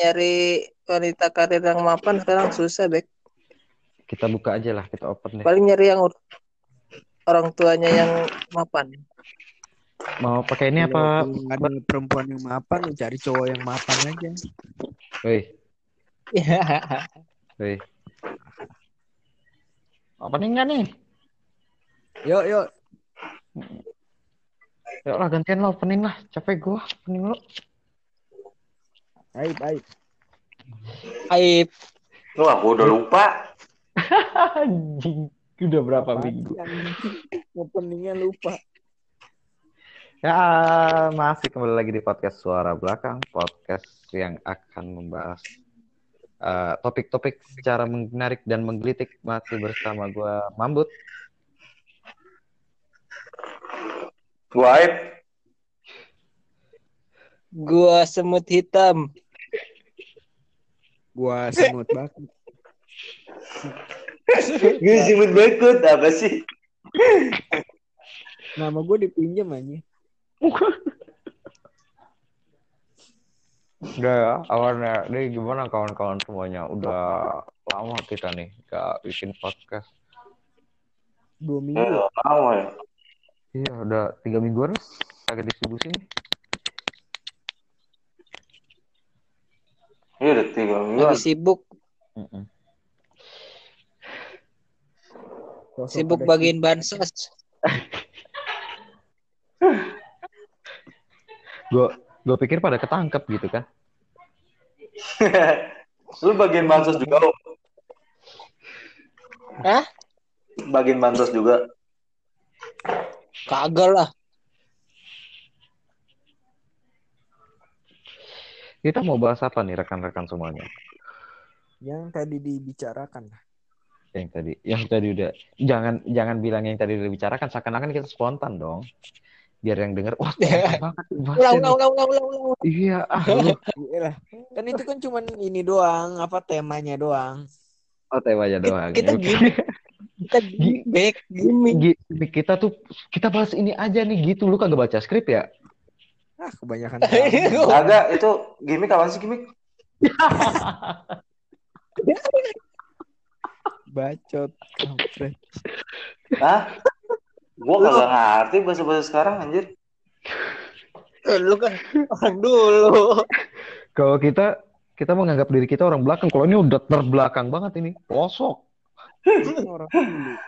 nyari wanita karir yang mapan sekarang susah, Bek. Kita buka aja lah, kita open deh. Paling nyari yang orang tuanya yang mapan. Mau pakai ini apa? Nggak ada perempuan yang mapan, lu cari cowok yang mapan aja. Woi, Iya. woi. Apa nih enggak nih? Yuk, yuk. Yuk lah gantian lo opening lah. Capek gua opening lo. Baik, baik. Aib. Lu aku udah lupa. Anjing. Udah berapa minggu? Openingnya lupa. Ya, masih kembali lagi di podcast Suara Belakang, podcast yang akan membahas eh, topik-topik secara menarik dan menggelitik masih bersama gua Mambut. Gua Aib. Gua semut hitam. Gua semut bakut. Gue simut bakut apa sih? Nama gue dipinjam aja. Udah ya, awalnya. Ini gimana kawan-kawan semuanya? Udah lama kita nih gak bikin podcast. Dua minggu. lama ya. Iya, udah tiga mingguan agak distribusi nih. Iya udah tiga minggu. Lagi sibuk, Mm-mm. Sosok sibuk bagiin bansos. Gue gue pikir pada ketangkep gitu kan. Lu bagian bansos juga, Om? Hah? Bagian bansos juga. Kagak lah. Kita mau bahas apa nih rekan-rekan semuanya? Yang tadi dibicarakan. Yang tadi, yang tadi udah jangan jangan bilang yang tadi udah dibicarakan seakan-akan kita spontan dong. Biar yang denger, wah spontan banget. Ulang, ulang, ulang, ulang, ulang, ulang. nih." Iya, ah. Kan itu kan cuman ini doang, apa temanya doang. Oh, temanya doang. Kita Oke. gimmick. Kita gimmick, gimmick. Gi- kita tuh kita bahas ini aja nih gitu. Lu kagak baca skrip ya? Ah, kebanyakan. Agak itu gimmick apa sih gimmick? Bacot. kampret. Hah? Gua kagak ngerti bahasa-bahasa sekarang anjir. Lu kan orang dulu. Kalau kita kita menganggap diri kita orang belakang. Kalau ini udah terbelakang banget ini. Pelosok. Dulu.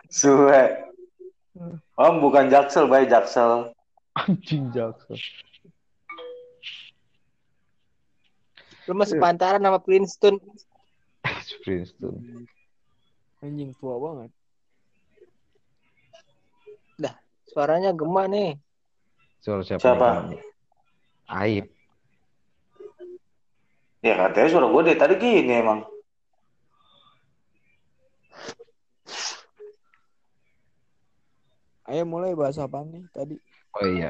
Suwe. Om bukan jaksel, baik jaksel. Anjing jaksel. Lu masih pantaran sama Princeton. Princeton. Anjing tua banget. Suaranya gema nih. Suara siapa? Siapa? Aib. Ya katanya suara gue dari tadi gini emang. Ayo mulai bahas apa nih tadi? Oh iya.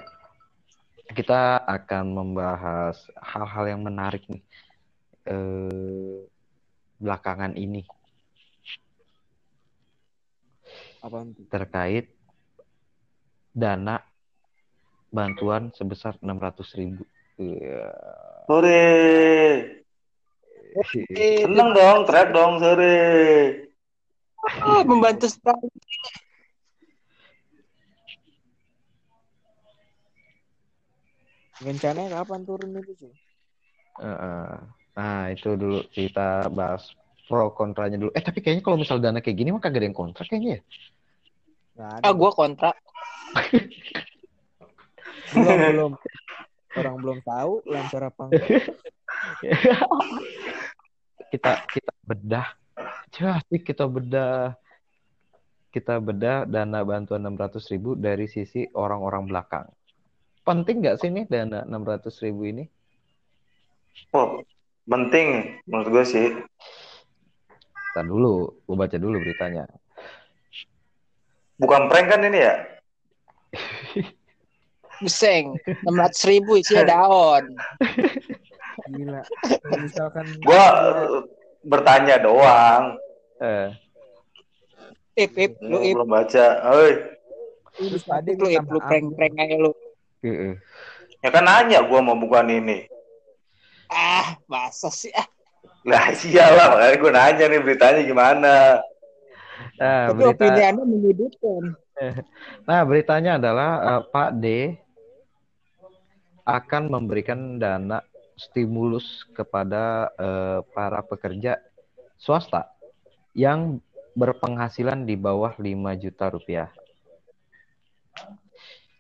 Kita akan membahas hal-hal yang menarik nih. Eh, belakangan ini Apaan tuh? terkait dana bantuan sebesar 600 ribu. Iya. Sore. Seneng dong, teriak dong sore. ah, membantu sekali. Rencananya kapan turun itu sih? Heeh. Nah, itu dulu kita bahas pro kontranya dulu. Eh, tapi kayaknya kalau misal dana kayak gini mah kagak ada yang kontra kayaknya ya. Ah, gua kontra. belum belum. Orang belum tahu lancar apa kita kita bedah. Jadi kita bedah kita bedah dana bantuan 600 ribu dari sisi orang-orang belakang. Penting nggak sih nih dana 600 ribu ini? Oh, penting menurut gue sih. Ntar dulu, gue baca dulu beritanya. Bukan prank kan ini ya? Buseng. 600 ribu isinya daun. Gila. Misalkan Gua bertanya doang. Eh, Ip, ip, lu ip. belum baca. Oi, terus tadi Lu ip, lu prank-prank aja lu. Ya kan nanya gua mau bukan ini. Ah, masa sih ah. Lah iyalah, makanya gue nanya nih beritanya gimana. Nah, Tapi berita, opini Anda menyudutkan. nah beritanya adalah eh, Pak D akan memberikan dana stimulus kepada eh, para pekerja swasta yang berpenghasilan di bawah 5 juta rupiah.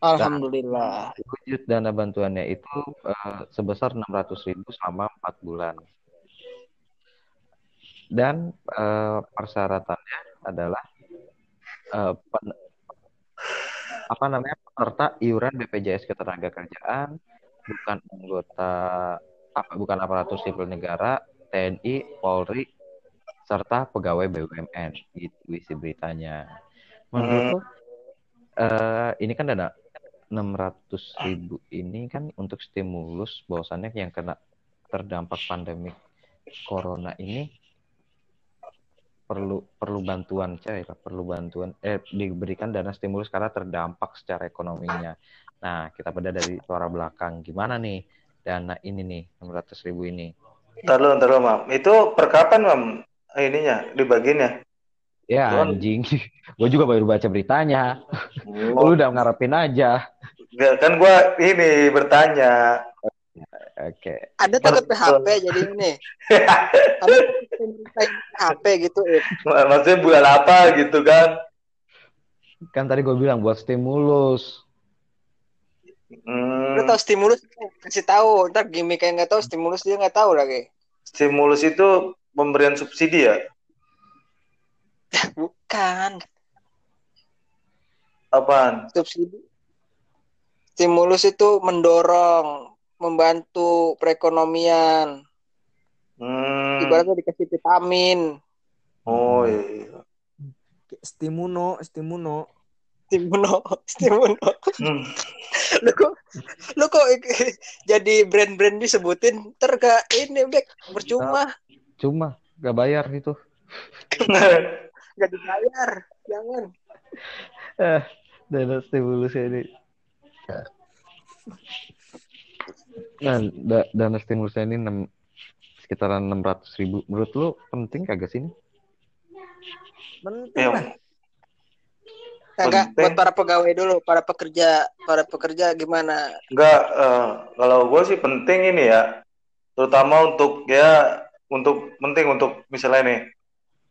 Alhamdulillah. Wujud dana bantuannya itu eh, sebesar 600 ribu selama 4 bulan. Dan eh, persyaratannya adalah eh, pen- apa namanya peserta iuran BPJS Ketenagakerjaan, bukan anggota apa bukan aparatur sipil negara, TNI, Polri, serta pegawai BUMN. Gitu isi beritanya. Menurut Hmm. eh, ini kan dana 600 ribu ini kan untuk stimulus bahwasannya yang kena terdampak pandemi corona ini perlu perlu bantuan coy perlu bantuan eh diberikan dana stimulus karena terdampak secara ekonominya nah kita beda dari suara belakang gimana nih dana ini nih 600 ribu ini Ntar lu, ntar lu, Mam. Itu per kapan, Mam? Ininya, dibaginya? Ya Cuman- anjing gue juga baru baca beritanya Oh, lu udah ngarepin aja Nggak, kan gue ini bertanya. oke Ada takut PHP jadi ini. Ada pemerintah PHP gitu. Maksudnya bulan apa gitu kan? kan tadi gue bilang buat stimulus Hmm, Lu tahu stimulus kasih tahu. Ntar gimmick kayak nggak tahu stimulus dia nggak tahu lagi. stimulus itu pemberian subsidi ya? Bukan Apaan? subsidi. Stimulus itu mendorong, membantu perekonomian. Hmm, Ibaratnya dikasih vitamin. oh iya. Stimuno, stimuno. Stimuno, stimuno. Hmm. Lu kok, lu kok jadi brand-brand disebutin ter gak ini Bek percuma cuma gak bayar itu gak dibayar jangan eh dana stimulus ini nah da- dana stimulus ini enam sekitaran 600 ribu menurut lu penting kagak sih ini? Penting lah. Ya, Enggak Penting. buat para pegawai dulu para pekerja para pekerja gimana Enggak, eh, kalau gue sih penting ini ya, terutama untuk ya untuk penting untuk misalnya nih,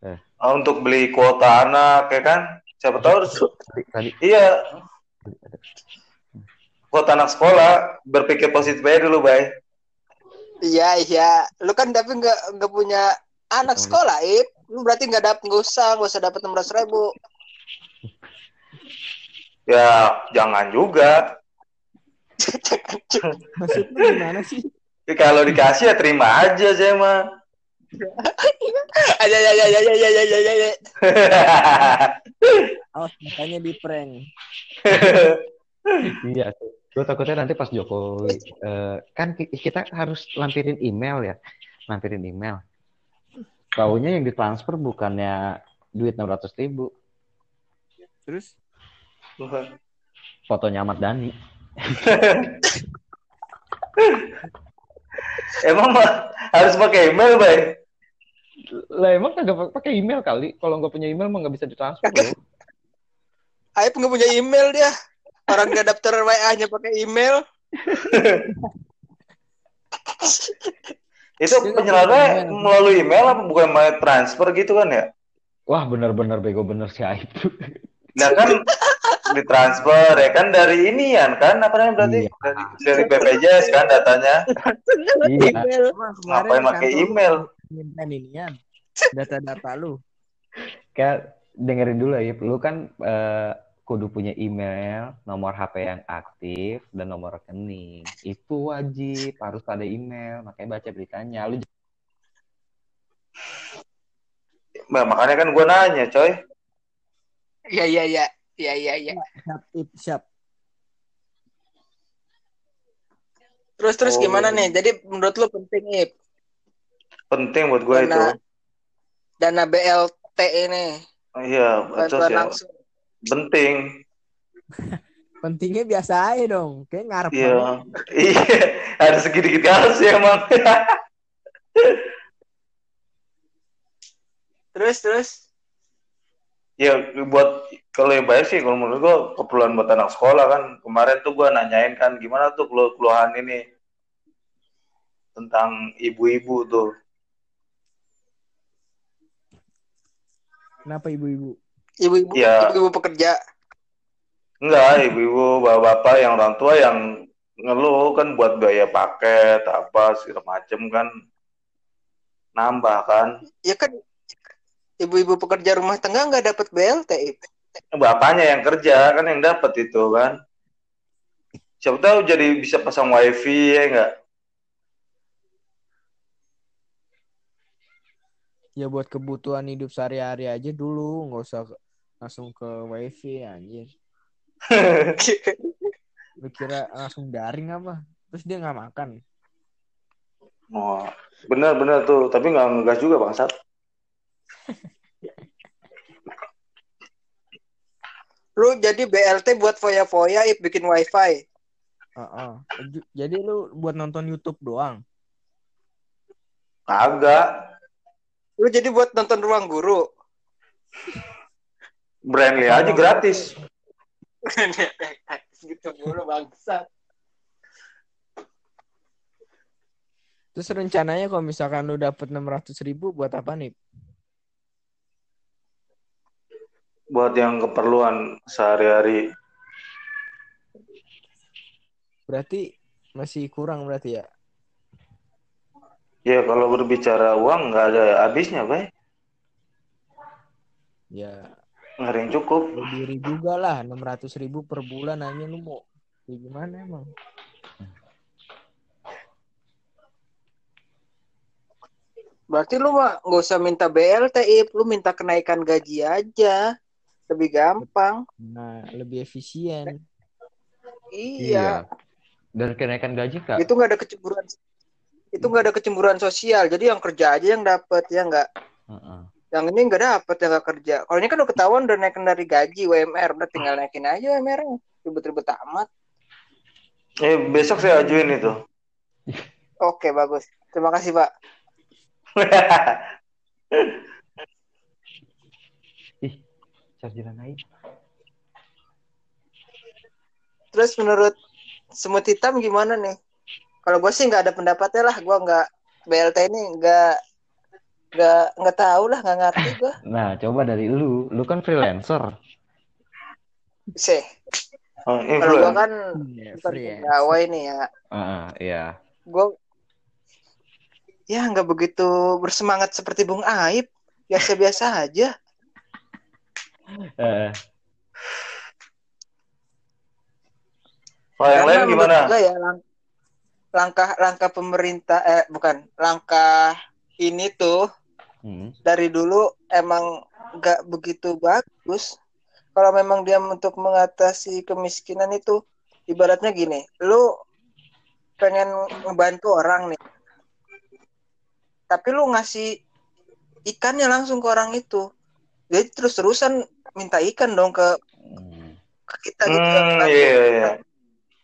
Eh. eh, untuk beli kuota anak ya kan, siapa tahu harus- iya kuota anak sekolah berpikir positif aja dulu, bay. iya iya lu kan tapi nggak nggak punya anak Oh. sekolah ip lu berarti nggak dapet nggak usah nggak usah dapat enam ribu Ya jangan juga. Maksudnya gimana sih? Ya, kalau dikasih ya terima aja saya mah. Aja ya ya ya ya ya ya ya Awas makanya di prank. iya gue takutnya nanti pas Jokowi eh, kan ki- kita harus lampirin email ya. Lampirin email. Taunya yang ditransfer bukannya duit 600 ribu. Terus? Fotonya Ahmad Dhani. Emang harus pakai email, bay. Lah emang kagak pakai email kali kalau nggak punya email mah nggak bisa ditransfer Kagak. loh. Aib nggak punya email dia orang nggak daftar WA nya pakai email Itu email. melalui email apa bukan melalui transfer gitu kan ya? wah benar-benar bego bener si Aib Nah kan ditransfer ya kan dari ini kan apa namanya berarti Iya. dari, dari BPJS kan datanya iya ngapain pakai kantor email? Minta inian. Data-data lu. kayak dengerin dulu ya lu kan eh, kudu punya email nomor HP yang aktif dan nomor rekening itu wajib harus ada email makanya baca beritanya lu Nah, makanya kan gue nanya coy. iya iya iya iya iya iya Siap, siap. terus terus Oh. gimana nih jadi menurut lu penting ip Penting buat gue itu. Dana- BLT ini Iya, betul bantuan ya. langsung Penting. Pentingnya biasa aja dong. Kayak ngarep Iya. Iya, ada sedikit-sedikit harus ya emang. terus terus. Ya buat kalau yang banyak sih kalau menurut gua keperluan buat anak sekolah kan. Kemarin tuh gua nanyain kan gimana tuh keluh- keluhan ini tentang ibu-ibu tuh. Kenapa ibu-ibu? Ibu-ibu, Iya. ibu-ibu pekerja. Enggak, ibu-ibu, bapak-bapak yang orang tua yang ngeluh kan buat biaya paket apa segala macem kan nambah kan. Ya kan ibu-ibu pekerja rumah tangga nggak dapat BLT. Ip. Bapaknya yang kerja kan yang dapat itu kan. Siapa tahu jadi bisa pasang wifi ya enggak? Ya buat kebutuhan hidup sehari-hari aja dulu, nggak usah ke- langsung ke wifi anjir. Lu kira langsung daring apa? Terus dia nggak makan. Oh, benar-benar tuh, tapi nggak ngegas juga bangsat. Lu jadi BLT buat foya-foya, Ip bikin wifi. Heeh. Ju- Jadi lu buat nonton YouTube doang. Kagak. Lu jadi buat nonton ruang guru. Brandly aja gratis. gitu mulu bangsa. Terus rencananya kalau misalkan lu dapet 600 ribu buat apa nih? Buat yang keperluan sehari-hari. Berarti masih kurang berarti ya? Ya kalau berbicara uang nggak ada habisnya, Bay. Ya Nggak ada yang cukup. diri juga lah 600 ribu per bulan aja lu mau ya gimana emang? Berarti lu mah nggak usah minta BLT, Ip. Lu minta kenaikan gaji aja. Lebih gampang. Nah lebih efisien. Iya. Dan kenaikan gaji kak? Itu nggak ada kecemburuan. Itu nggak ada kecemburuan sosial. Jadi yang kerja aja yang dapat ya nggak. Heeh. Yang ini nggak dapet yang nggak kerja. Kalau ini kan udah ketahuan udah naikin dari gaji UMR, udah tinggal naikin aja UMR-nya. Ribet-ribet amat. Eh besok saya ajuin itu. Oke, bagus. Terima kasih, Pak. Ih, chargeran naik. Terus menurut semut hitam gimana nih? Kalau gue sih nggak ada pendapatnya lah. Gue nggak BLT ini nggak nggak nggak tahu lah, nggak ngerti gue. Nah, coba dari lu. Lu kan freelancer. Sih. Oh, Kalau gue kan Ya, bukan ya. pegawai nih ya. Heeh, iya. Gue ya nggak begitu bersemangat seperti Bung Aib. Biasa-biasa aja. Eh, Kalau yang lain gimana? ya lang- langkah-langkah pemerintah eh bukan langkah ini tuh hmm. dari dulu emang nggak begitu bagus. Kalau memang dia untuk mengatasi kemiskinan itu ibaratnya gini, lu pengen ngebantu orang nih, tapi lu ngasih ikannya langsung ke orang itu, jadi terus-terusan minta ikan dong ke, ke kita gitu. Hmm, bantu. iya, iya.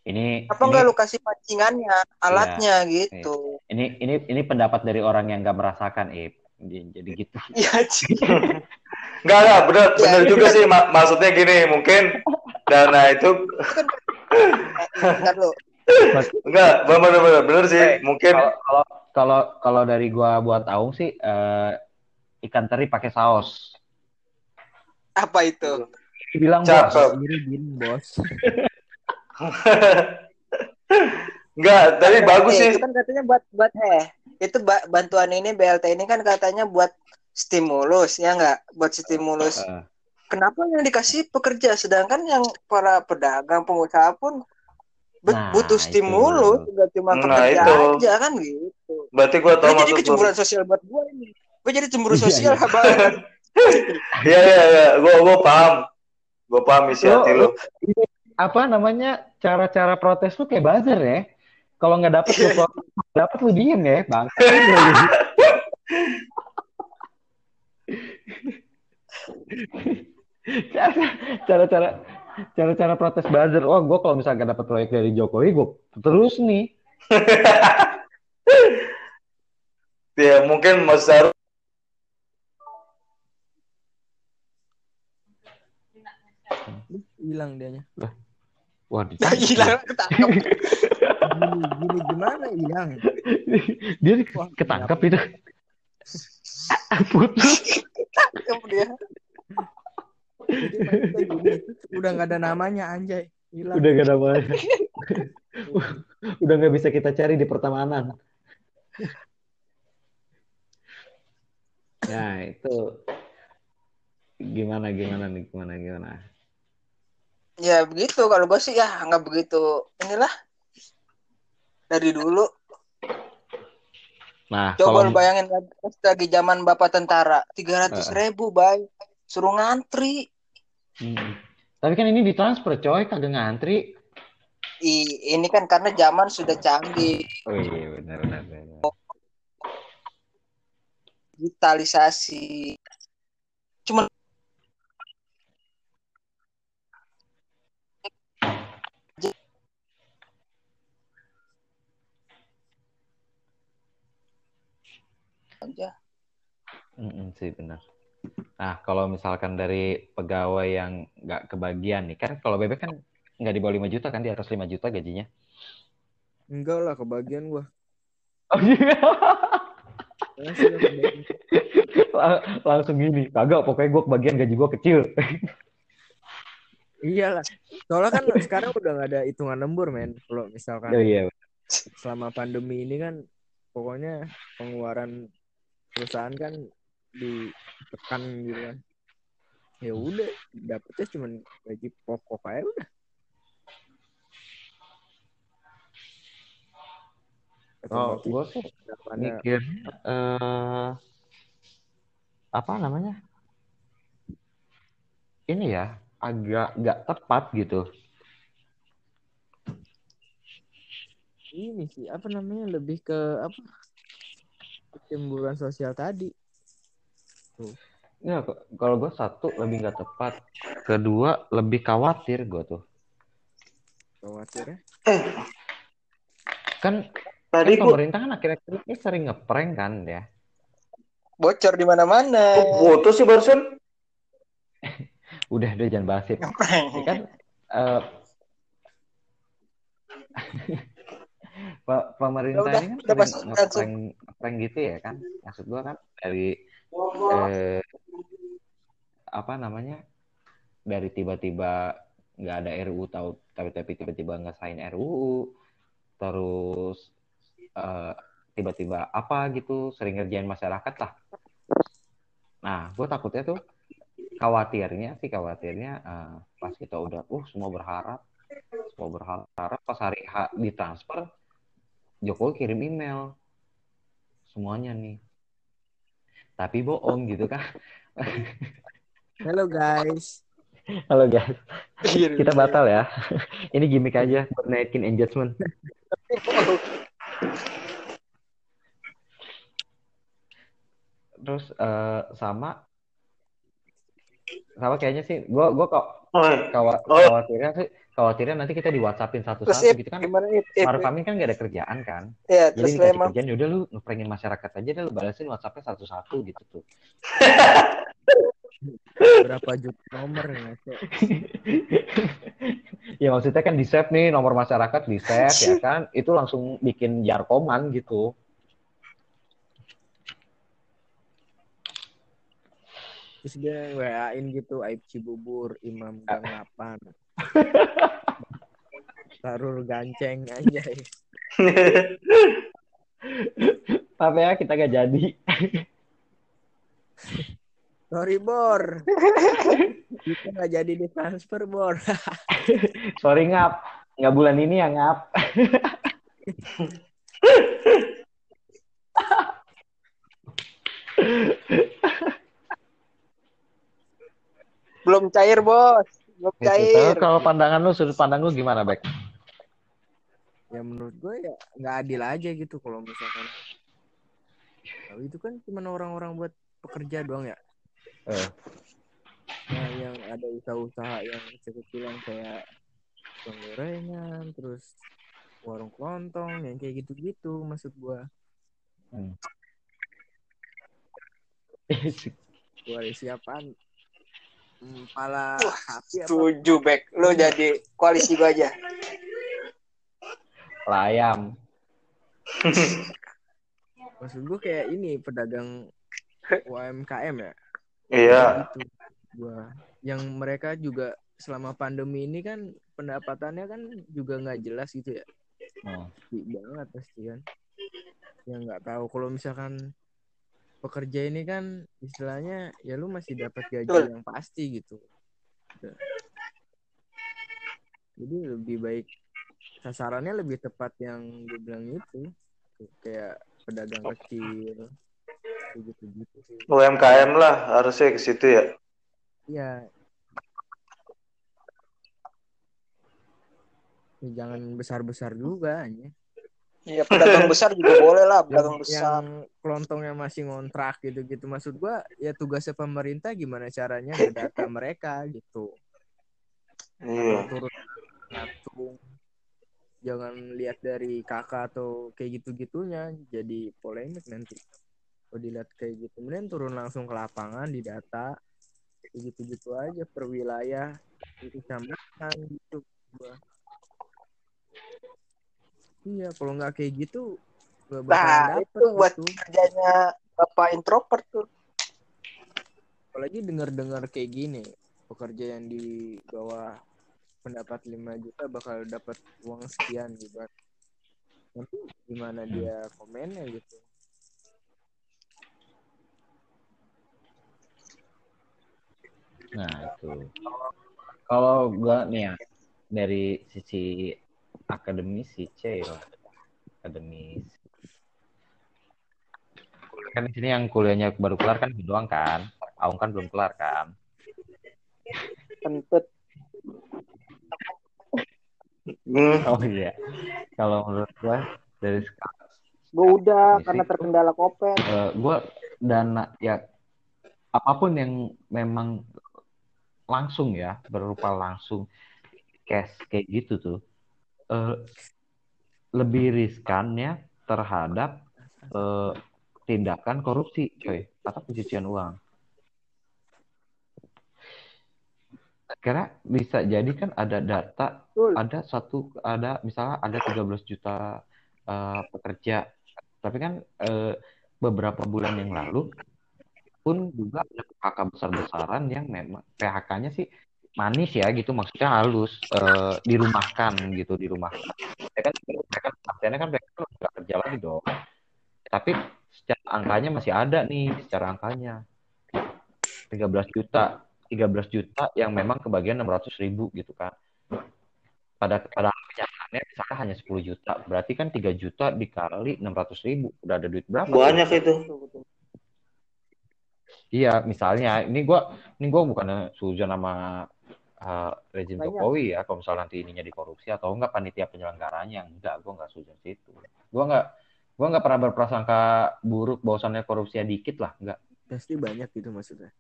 Ini Apa ini, enggak lu kasih pancingannya, alatnya gitu? ini ini ini pendapat dari orang yang nggak merasakan, Ip. Jadi, jadi gitu. Iya, Ci. Enggak, enggak, bener, Ya, bener itu juga kan- sih. Ma- maksudnya gini, mungkin dana itu enggak, bener, bener, bener, bener sih. Mungkin Kalau kalau kalau dari gua buat Aung sih eh, ikan teri pakai saus. Apa itu? Bilang Cakep. bos. Gini bos. enggak, tapi bagus Eh, sih. Itu kan katanya buat buat eh itu ba- bantuan ini BLT ini kan katanya buat stimulus ya enggak? Buat stimulus. Eh, Kenapa yang dikasih pekerja sedangkan yang para pedagang pengusaha pun Nah, butuh itu. stimulus enggak cuma Nah, pekerja itu. aja kan gitu. Berarti gua tahu jadi maksud lu. kecemburuan sosial buat gue ini. Gue jadi cemburu Iya, sosial iya. banget. Iya, iya, iya. Gua gua paham. Gua paham isi hati lu apa namanya cara-cara protes tuh kayak buzzer ya. Kalau nggak dapet lu dapet lu diem ya, bang. cara-cara cara-cara protes buzzer. Oh, gue kalau misalnya nggak dapet proyek dari Jokowi, gue terus nih. ya mungkin Mas Daru bilang dianya. Lah. Ya ditangkap hilang ketangkep. Gini, gini gimana hilang? dia. Wah, ketangkap itu. Putus. Ketangkep dia. Jadi gini, udah nggak ada namanya anjay. Hilang. Udah gak ada namanya. Udah nggak bisa kita cari di pertemanan. Nah, itu gimana gimana nih gimana gimana. Ya begitu kalau gue sih ya nggak begitu inilah dari dulu. Nah, Coba kalau lu bayangin lagi, zaman bapak tentara tiga ratus ribu bay suruh ngantri. Hmm. Tapi kan ini ditransfer coy, kagak ngantri. I, ini kan karena zaman sudah canggih, Oh iya benar benar. benar. digitalisasi. Cuma aja. Mm-mm, sih benar. Nah, kalau misalkan dari pegawai yang nggak kebagian nih, kan kalau bebek kan nggak di bawah 5 juta kan, di atas 5 juta gajinya. Enggak lah kebagian gua. Oh iya. Ya, Langsung gini, kagak pokoknya gue kebagian gaji gue kecil. Iyalah. Soalnya kan sekarang udah nggak ada hitungan lembur men. Kalau misalkan Oh iya. selama pandemi ini kan pokoknya pengeluaran perusahaan kan ditekan gitu kan. Ya udah, dapetnya cuma gaji pokok aja udah. Oh, gue sih mikir eh apa namanya? Ini ya agak nggak tepat gitu. ini sih apa namanya lebih ke apa kecemburuan sosial tadi Ya, k- kalau gue satu lebih nggak tepat, kedua lebih khawatir gue tuh. khawatirnya Eh, Kan, tadi kan pemerintah kan akhir-akhir ini sering ngeprank kan ya. Bocor di mana-mana. putus sih barusan. Udah, udah jangan bahas itu. Ya kan eh, Pe- pemerintah Udah, ini kan udah, sering ngeprank ngeprank gitu ya kan? Maksud gua kan dari eh, apa namanya? Dari tiba-tiba nggak ada RUU tahu tapi tapi tiba-tiba nggak sign RUU terus eh, tiba-tiba apa gitu sering ngerjain masyarakat lah. Nah gue takutnya tuh khawatirnya sih khawatirnya eh, pas kita udah uh semua berharap semua berharap pas hari H ditransfer Jokowi kirim email. Semuanya nih. Tapi bohong gitu kan. Halo guys. Halo guys. Kita batal ya. Ini gimmick aja buat naikin engagement. Terus eh, sama. Sama kayaknya sih. Gua gua kok Oh, iya. kawa- Oh. khawatirnya sih khawatirnya nanti kita di WhatsAppin satu-satu Ip, gitu kan gimana? Ip, Maruf Ip. Amin kan gak ada kerjaan kan Ya, jadi terus dikasih memang kerjaan yaudah lu ngeprankin masyarakat aja deh lu balasin WhatsAppnya satu-satu gitu tuh berapa juta nomor ngaco ya maksudnya kan di save nih nomor masyarakat di save ya kan itu langsung bikin jarkoman gitu terus dia WA-in gitu Aib Cibubur Imam Gang 8 Tarur ganceng anjay. Tapi ya kita gak jadi. Sorry Bor. Kita nggak jadi ditransfer Bor. Sorry ngap. Nggak bulan ini ya ngap belum cair, Bos. Belum Gitu. cair. Tapi kalau pandangan lu sudut pandang lu gimana Bek? ya menurut gue ya nggak adil aja gitu kalau misalkan Kalau itu kan cuma orang-orang buat pekerja doang ya Eh. nah yang ada usaha-usaha yang kecil-kecilan kayak tukang gorengan terus warung kelontong yang kayak gitu-gitu maksud gua gua siapaan Hmm, Pala sapi apa? Setuju, Bek. Lu jadi koalisi gua aja. Layam. Maksud gue kayak ini pedagang UMKM ya. Iya. Gitu. Gua yang mereka juga selama pandemi ini kan pendapatannya kan juga nggak jelas gitu ya. Oh. Banget pasti kan. Yang nggak tahu kalau misalkan pekerja ini kan istilahnya ya lu masih dapat gaji Betul. yang pasti gitu. Jadi lebih baik sasarannya lebih tepat yang gue bilang itu kayak pedagang kecil kayak gitu-gitu sih. UMKM lah harusnya ke situ ya. Iya. Ya, jangan besar-besar juga hanya. Iya, pedagang besar juga boleh lah, Yang, pedagang besar. yang kelontongnya masih ngontrak gitu-gitu. Maksud gua ya tugasnya pemerintah gimana caranya ngedata mereka gitu. Iya. Turut. Jangan lihat dari kakak atau kayak gitu-gitunya jadi polemik nanti. Kalau dilihat kayak gitu, kemudian turun langsung ke lapangan di data kayak gitu-gitu aja per wilayah di kecamatan gitu. Gua. Iya, kalau nggak kayak gitu nggak Nah, dapet itu buat gitu. kerjanya Bapak introvert tuh. apalagi dengar-dengar kayak gini pekerja yang di bawah pendapat 5 juta bakal dapat uang sekian gitu kan. nanti gimana dia komennya gitu Nah, itu. Kalau gua nih ya dari sisi akademis sih C. Akademis. Kan di sini yang kuliahnya baru kelar kan doang kan. Aung kan belum kelar kan. Kentut. Hmm. Oh iya. Kalau menurut gua dari sekarang Gue udah karena terkendala kopet. eh, gua dana ya apa pun yang memang langsung ya berupa langsung cash kayak gitu tuh eh, lebih riskannya terhadap eh, tindakan korupsi coy atau pencucian uang. Karena bisa jadi kan ada data ada satu ada misalnya ada 13 juta eh, pekerja. Tapi kan eh, beberapa bulan yang lalu pun juga ada PHK besar-besaran yang memang PHK-nya sih manis ya gitu maksudnya halus eh, dirumahkan gitu dirumahkan ya kan mereka pasiennya kan mereka nggak kerja lagi dong tapi secara angkanya masih ada nih secara angkanya 13 juta 13 juta yang memang kebagian 600 ribu gitu kan pada pada kenyataannya misalnya hanya 10 juta berarti kan 3 juta dikali 600 ribu udah ada duit berapa? Banyak itu. Iya, misalnya ini gua ini gua bukan sujon sama uh, rezim Banyak. Jokowi ya, kalau misalnya nanti ininya dikorupsi atau enggak panitia penyelenggaranya, enggak, gua enggak sujon situ. Gua enggak gua enggak pernah berprasangka buruk bahwasannya korupsinya dikit lah, enggak. pasti banyak gitu maksudnya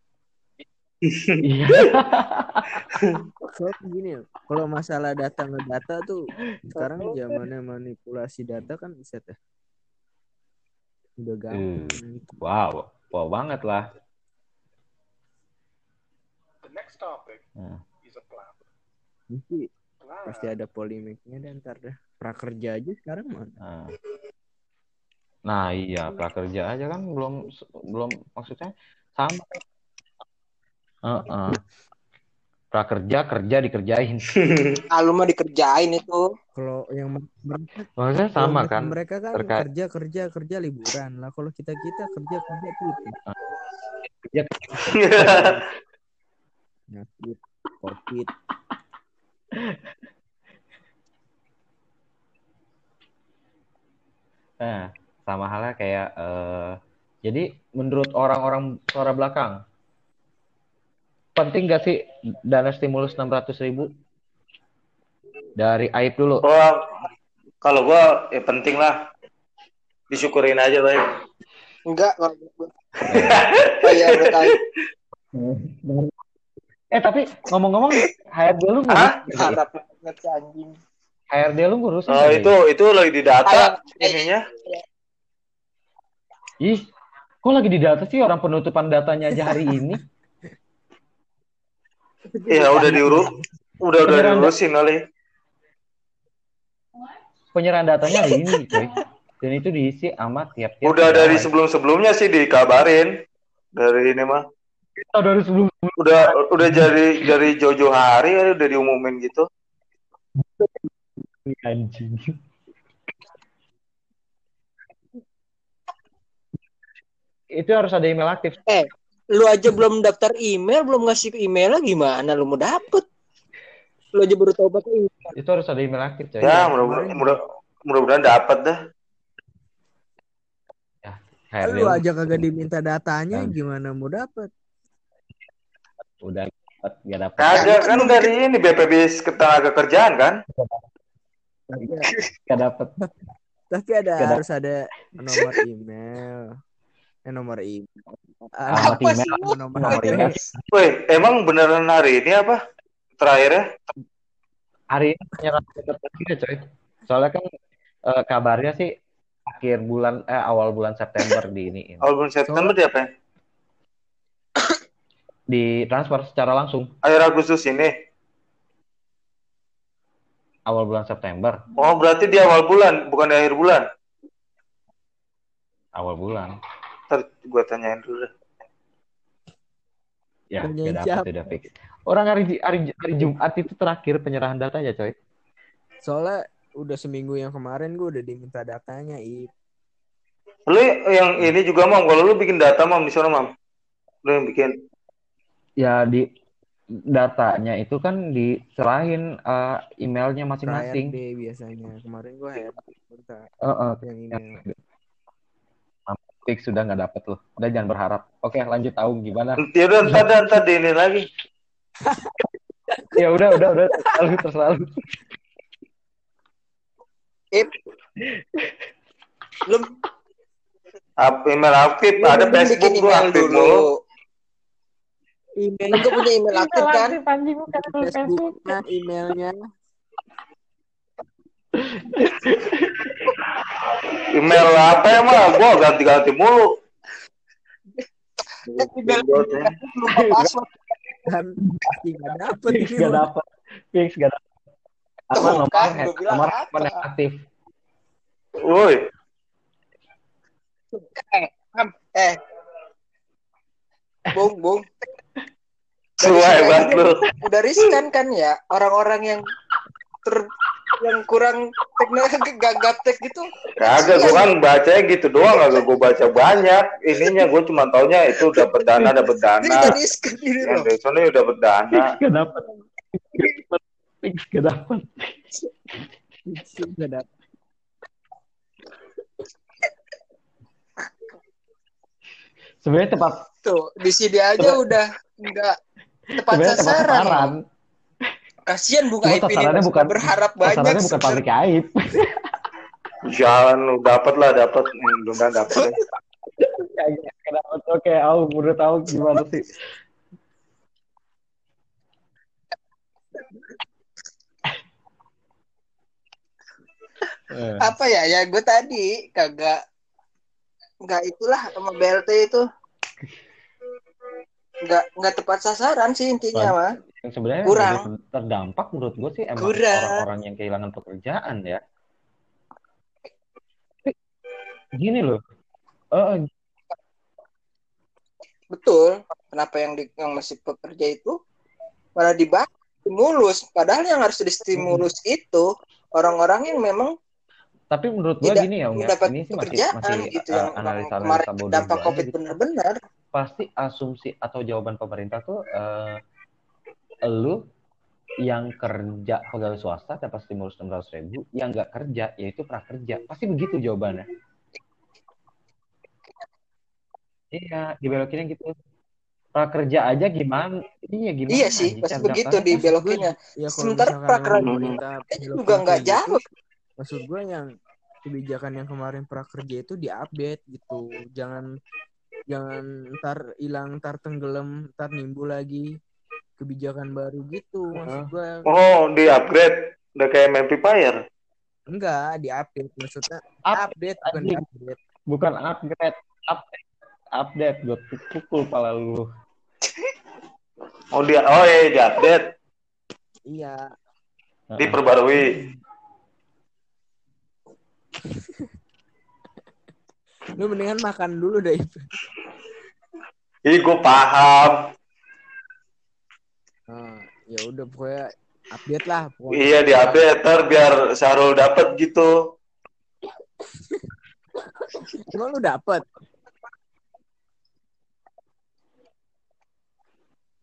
Iya. soalnya gini kalau masalah data ngedata tuh sekarang zamannya manipulasi data kan bisa teh udah gampang gitu. Wow, wow banget lah. Nah, Mesti pasti ada polemiknya dan ntar dah prakerja aja sekarang mana nah. Nah, iya, prakerja aja kan belum belum maksudnya sama. Heeh. Prakerja kerja dikerjain. Ah, lu mah dikerjain itu. kalau yang mereka Maksudnya kalau sama mereka- kan? mereka kan terkait- kerja kerja kerja liburan lah kalau kita kita kerja kerja gitu Kerja nyakit covid Nah, sama halnya kayak eh, jadi menurut orang-orang suara belakang penting gak sih dana stimulus 600 ribu dari Aib dulu? Gua kalau gua ya penting lah. Disyukurin aja baik. Enggak kalau gue. Oh iya. Eh tapi ngomong-ngomong HRD lu ngurus Hah? nggak sih? Harap banget si anjing. HRD lu ngurus Oh, itu itu lagi di data ininya. Ih, kok lagi di data sih orang penutupan datanya aja hari ini? Iya udah diurus, udah udah diurusin oleh. Penyerahan datanya hari ini, coy. Dan itu diisi sama tiap-tiap. Udah dari sebelum-sebelumnya sih dikabarin dari ini mah. Oh, dari sebelum Udah udah dari dari Jojo hari ya, udah diumumin gitu. anjing. Itu harus ada email aktif. Lu aja belum daftar email, belum ngasih emailnya gimana lu mau dapet? Lu aja baru tahu pakai email. Itu harus ada email aktif, coy. Ya mudah-mudahan mudah, mudah-mudahan dapat dah. HRD Lu aja kagak diminta datanya gimana mau dapet? Udah dapat, nggak dapat. Kagak kan dari ini BPJS ketenaga kerjaan kan? Nggak dapat. Tapi ada Gak ada. harus ada nomor email. Eh nomor email. Alamat Apa email. sih nomor Nomor email. Woi, emang beneran hari ini apa? Terakhir ya? Hari ini penyerahan datanya, coy. Soalnya kan eh, kabarnya sih akhir bulan eh awal bulan September di ini Awal bulan September dia apa? Di transfer secara langsung Akhir Agustus ini. awal bulan September Oh, berarti di awal bulan, bukan di akhir bulan. awal bulan Ntar gue tanyain dulu deh. ya dapat siapa? udah fix orang hari hari hari Jumat itu terakhir penyerahan datanya coy Soalnya udah seminggu yang kemarin gue udah diminta datanya, Ip. Lu yang ini juga mam, kalau lu bikin data mam di sana mam, lu yang bikin. Ya di datanya itu kan diserahin eh, emailnya masing-masing. HRD biasanya. Kemarin gue HRD minta Eh, eh, yang email. fix sudah nggak dapet loh. Udah jangan berharap. Oke lanjut tahu gimana? Ya udah ntar ntar, ntar di ini lagi. ya udah udah udah. Terlalu terlalu. Belum Ap- email aktif, ada Facebook aktif dulu. Email Lu punya email aktif kan? Facebooknya, emailnya. Email apa ya mah? Gua ganti-ganti mulu. Email Buatnya. lupa password. kan pasti nggak dapet nggak dapet fix nggak dapet apa nomor kan, nomor yang aktif Woi, Eh. Bung, Bung. Hebat lu. Udah riskan kan ya orang-orang yang ter yang kurang teknik gak gaptek gitu. Kagak, gua kan bacanya gitu doang, kagak gua baca banyak. Ininya gua cuma taunya itu dapat dana, dapat dana. udah riskan ini Yang dari sana ya dapat dana. fix nggak dapet fix nggak dapet Nggak dapet. sebenarnya tepat Tuh, di sini aja udah enggak tepat sasaran. sasaran Kasihan bunga Cuma IP ini bukan- berharap banyak. sasarannya bukan pabrik aib Jalan lu dapat lah, dapat. Hmm, Mudah dapat. Nggak dapet oke aku udah tahu gimana sih Eh, Apa ya? Ya gue tadi kagak nggak itulah sama BLT itu nggak nggak tepat sasaran sih intinya mah. yang sebenarnya Kurang. terdampak menurut gue sih emang orang-orang yang kehilangan pekerjaan ya gini loh Eh, Betul. Kenapa yang di, yang masih pekerja itu malah dibahas stimulus? Padahal yang harus distimulus itu orang-orang yang memang tapi menurut gue gini ya ya, ini sih masih masih gitu yang analisa analisa bodoh dampak covid gitu. Pasti asumsi atau jawaban pemerintah tuh eh lu yang kerja pegawai swasta dapat stimulus enam ratus ribu yang nggak kerja yaitu prakerja. Pasti begitu jawabannya. Iya dibelokinnya gitu. Prakerja aja gimana? Iya gimana? Iya sih, pasti cara begitu dibelokinnya. Ya, Sementara prakerja juga nggak jauh. maksud gue yang kebijakan yang kemarin prakerja itu diupdate gitu. Jangan jangan ntar hilang ntar tenggelam ntar nimbul lagi kebijakan baru gitu maksud gue Oh, di upgrade. Udah kayak Mempifier. enggak diupdate maksudnya Up- update bukan anjing. diupdate bukan upgrade update update gue pukul pala lu Oh dia, oh iya di update, Iya. diperbarui. Lu mendingan makan dulu deh itu. Ih, gue paham. Nah, ya udah pokoknya update lah. Pokoknya. Iya di update, ntar biar Sarul dapet gitu. Emang lu dapet?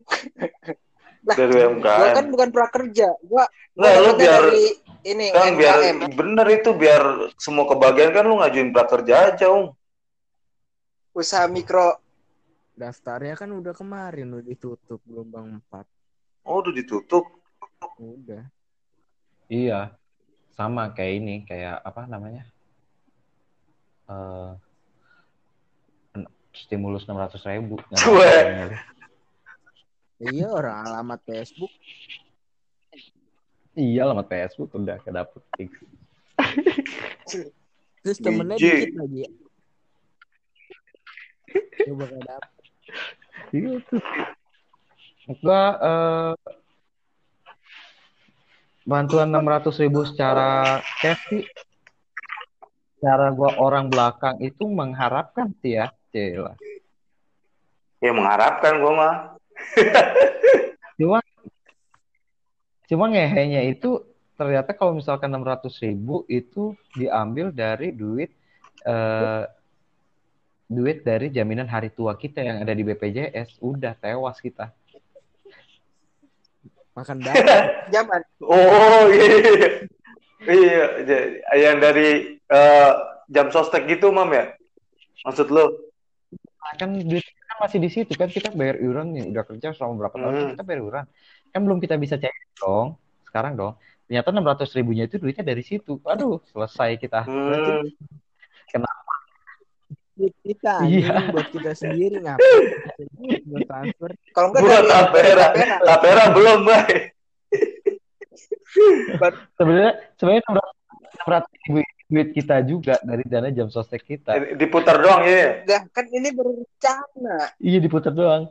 Lah, Dari gua UMKM. kan bukan prakerja. Gua Nggak, lu biar dari ini kan biar UMKM. bener itu biar semua kebagian kan lu ngajuin prakerja aja, Om. usaha mikro. Daftarnya kan udah kemarin udah ditutup gelombang 4. Oh, udah ditutup. Udah. Iya, sama kayak ini, kayak apa namanya? Eh stimulus 600 ribu. Gue. Iya orang alamat Facebook. Iya, alamat Facebook udah kedapet. fix. Terus temennya dikit lagi ya. Coba gak dapet. Iya tuh. Gua eh, bantuan 600 ribu secara cash sih. Cara gua orang belakang itu mengharapkan sih ya, Cila. Ya mengharapkan gue mah. Cuma cuma ngehenya itu ternyata kalau misalkan 600 ribu itu diambil dari duit eh, duit dari jaminan hari tua kita yang ada di BPJS udah tewas kita. Makan dapet. Zaman. Oh iya. Iya, j- yang dari eh, jam sostek gitu, Mam ya? Maksud lu? kan duit kan masih di situ kan kita bayar iuran nih udah kerja selama berapa tahun Hmm. kita bayar iuran kan belum kita bisa cek dong sekarang dong ternyata 600 ribunya itu duitnya dari situ aduh selesai kita Hmm. Duit kita Iya. buat kita sendiri ngapain buat transfer Kalau enggak Buat dari tapera. tapera. Belum, Bay. sebenarnya sebenarnya 600 ribu itu duit kita juga dari dana jam sostek kita Diputar doang ya. Kan ini berencana. iya diputar doang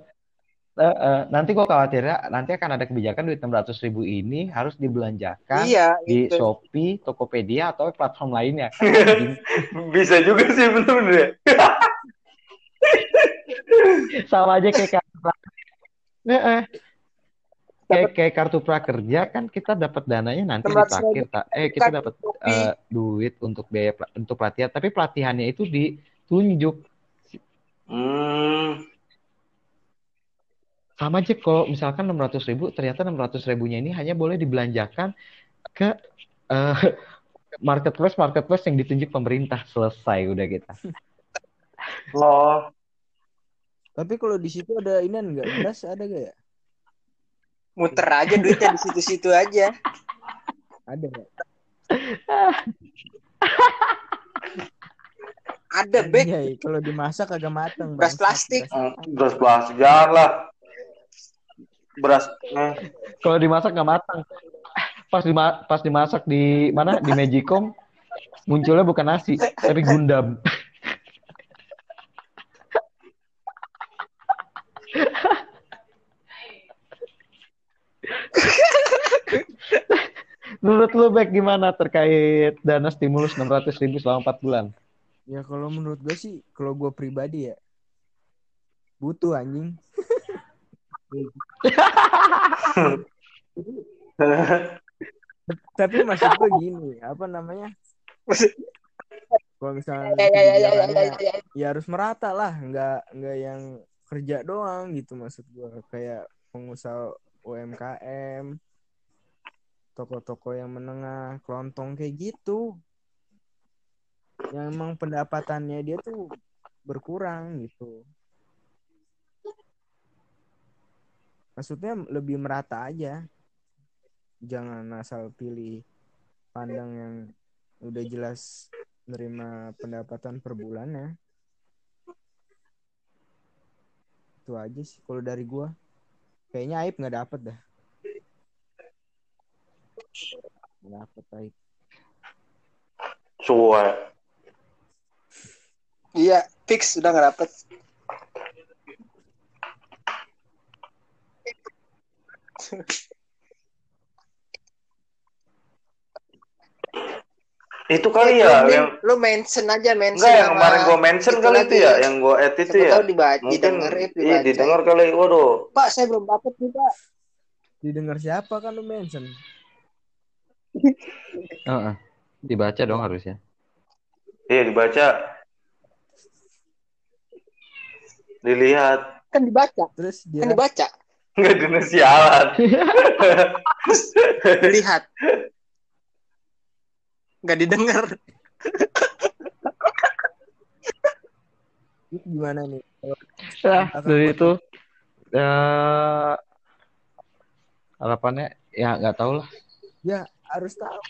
Eh, eh, nanti gua khawatirnya nanti akan ada kebijakan duit 600 ribu ini harus dibelanjakan Iya, di gitu. Shopee, Tokopedia atau platform lainnya. Bisa juga sih bener-bener ya. sama aja kayak. Nah. Kayak kayak kartu prakerja kan kita dapat dananya nanti di 600 terakhir tak eh kita dapat kopi. eh, duit untuk biaya untuk pelatihan tapi pelatihannya itu ditunjuk. Hmm. sama aja kalau misalkan 600 ribu ternyata 600 ribunya ini hanya boleh dibelanjakan ke eh, marketplace marketplace yang ditunjuk pemerintah. Selesai udah kita Loh. tapi kalau di situ ada ini enggak beras ada gak ya Muter aja duitnya di situ-situ aja. ada gak Ada bek. Iya, kalau dimasak agak mateng Beras plastik. Beras- Hmm, Beras plastik jangan lah. Beras. eh. kalau dimasak nggak matang pas dima- pas dimasak di mana di Magicom munculnya bukan nasi tapi gundam Menurut lu Bek gimana terkait dana stimulus 600 ribu selama 4 bulan? Ya kalau menurut gue sih, kalau gue pribadi ya butuh anjing. Tapi maksud gue gini, apa namanya? Kalau misalnya Ya, ya, ya, ya, ya, kebijakannya, ya, ya. ya harus merata lah, nggak nggak yang kerja doang gitu maksud gue. Kayak pengusaha UMKM, toko-toko yang menengah, kelontong kayak gitu. Yang emang pendapatannya dia tuh berkurang gitu. Maksudnya lebih merata aja. Jangan asal pilih pandang yang udah jelas nerima pendapatan per bulannya. Itu aja sih kalau dari gua. Kayaknya Aib nggak dapet dah. Nggak dapet Aib. Suwe. Iya, fix udah nggak dapet. Itu kali Eh, ya lu, yang lu mention aja mention enggak yang kemarin gue mention itu kali itu ya, yang gue edit itu ya. tahu dibaca, Mungkin didengar, iya didengar kali. Waduh. Pak, saya belum dapat nih, Pak. Didengar siapa kan lu mention? Heeh. Dibaca dong harusnya. Iya dibaca. Dilihat. Kan dibaca, Terus dia kan dibaca. Enggak di sialan. Lihat. Nggak didengar. itu gimana nih? Kalau Nah, dari itu eh harapannya ya nggak tahu lah. ya harus tahu.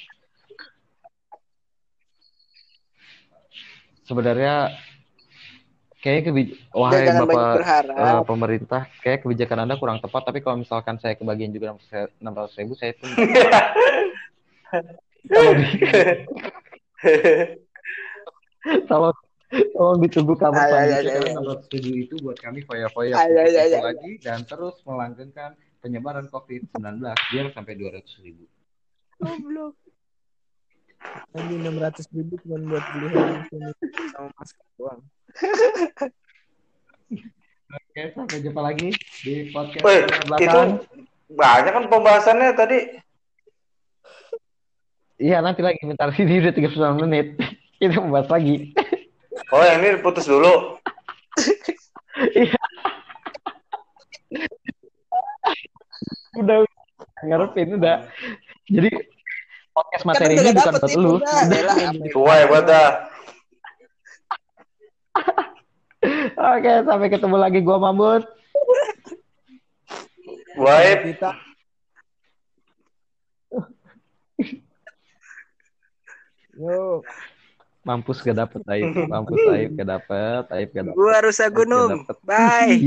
Sebenarnya kayak kebij wahai Jangan Bapak eh, pemerintah, kayak kebijakan Anda kurang tepat. Tapi kalau misalkan saya kebagian juga enam ratus ribu, saya pun tolong tolong ditunggu kabar selanjutnya enam ratus ribu itu buat kami kumpul-kumpul ay. lagi dan terus melanggengkan penyebaran COVID-19 biar sampai dua ratus ribu. Goblok. Nanti enam ratus ribu cuma buat beli hand sanitizer sama masker doang. Oke, sampai jumpa lagi di podcast Woi, Suara itu belakang. banyak kan pembahasannya tadi. Iya, nanti lagi bentar ini udah 39 menit. Kita membahas lagi. Oh, yang ini putus dulu. udah ngarepin udah. Jadi podcast Kan materi ini bukan buat lu. ya buat dah. Oke, sampai ketemu lagi gua Mamut. Kita Yo, Mampus gak dapet Aib. Mampus Aib gak dapet. Aib gak dapet. Gua Rusa Gunung. Bye.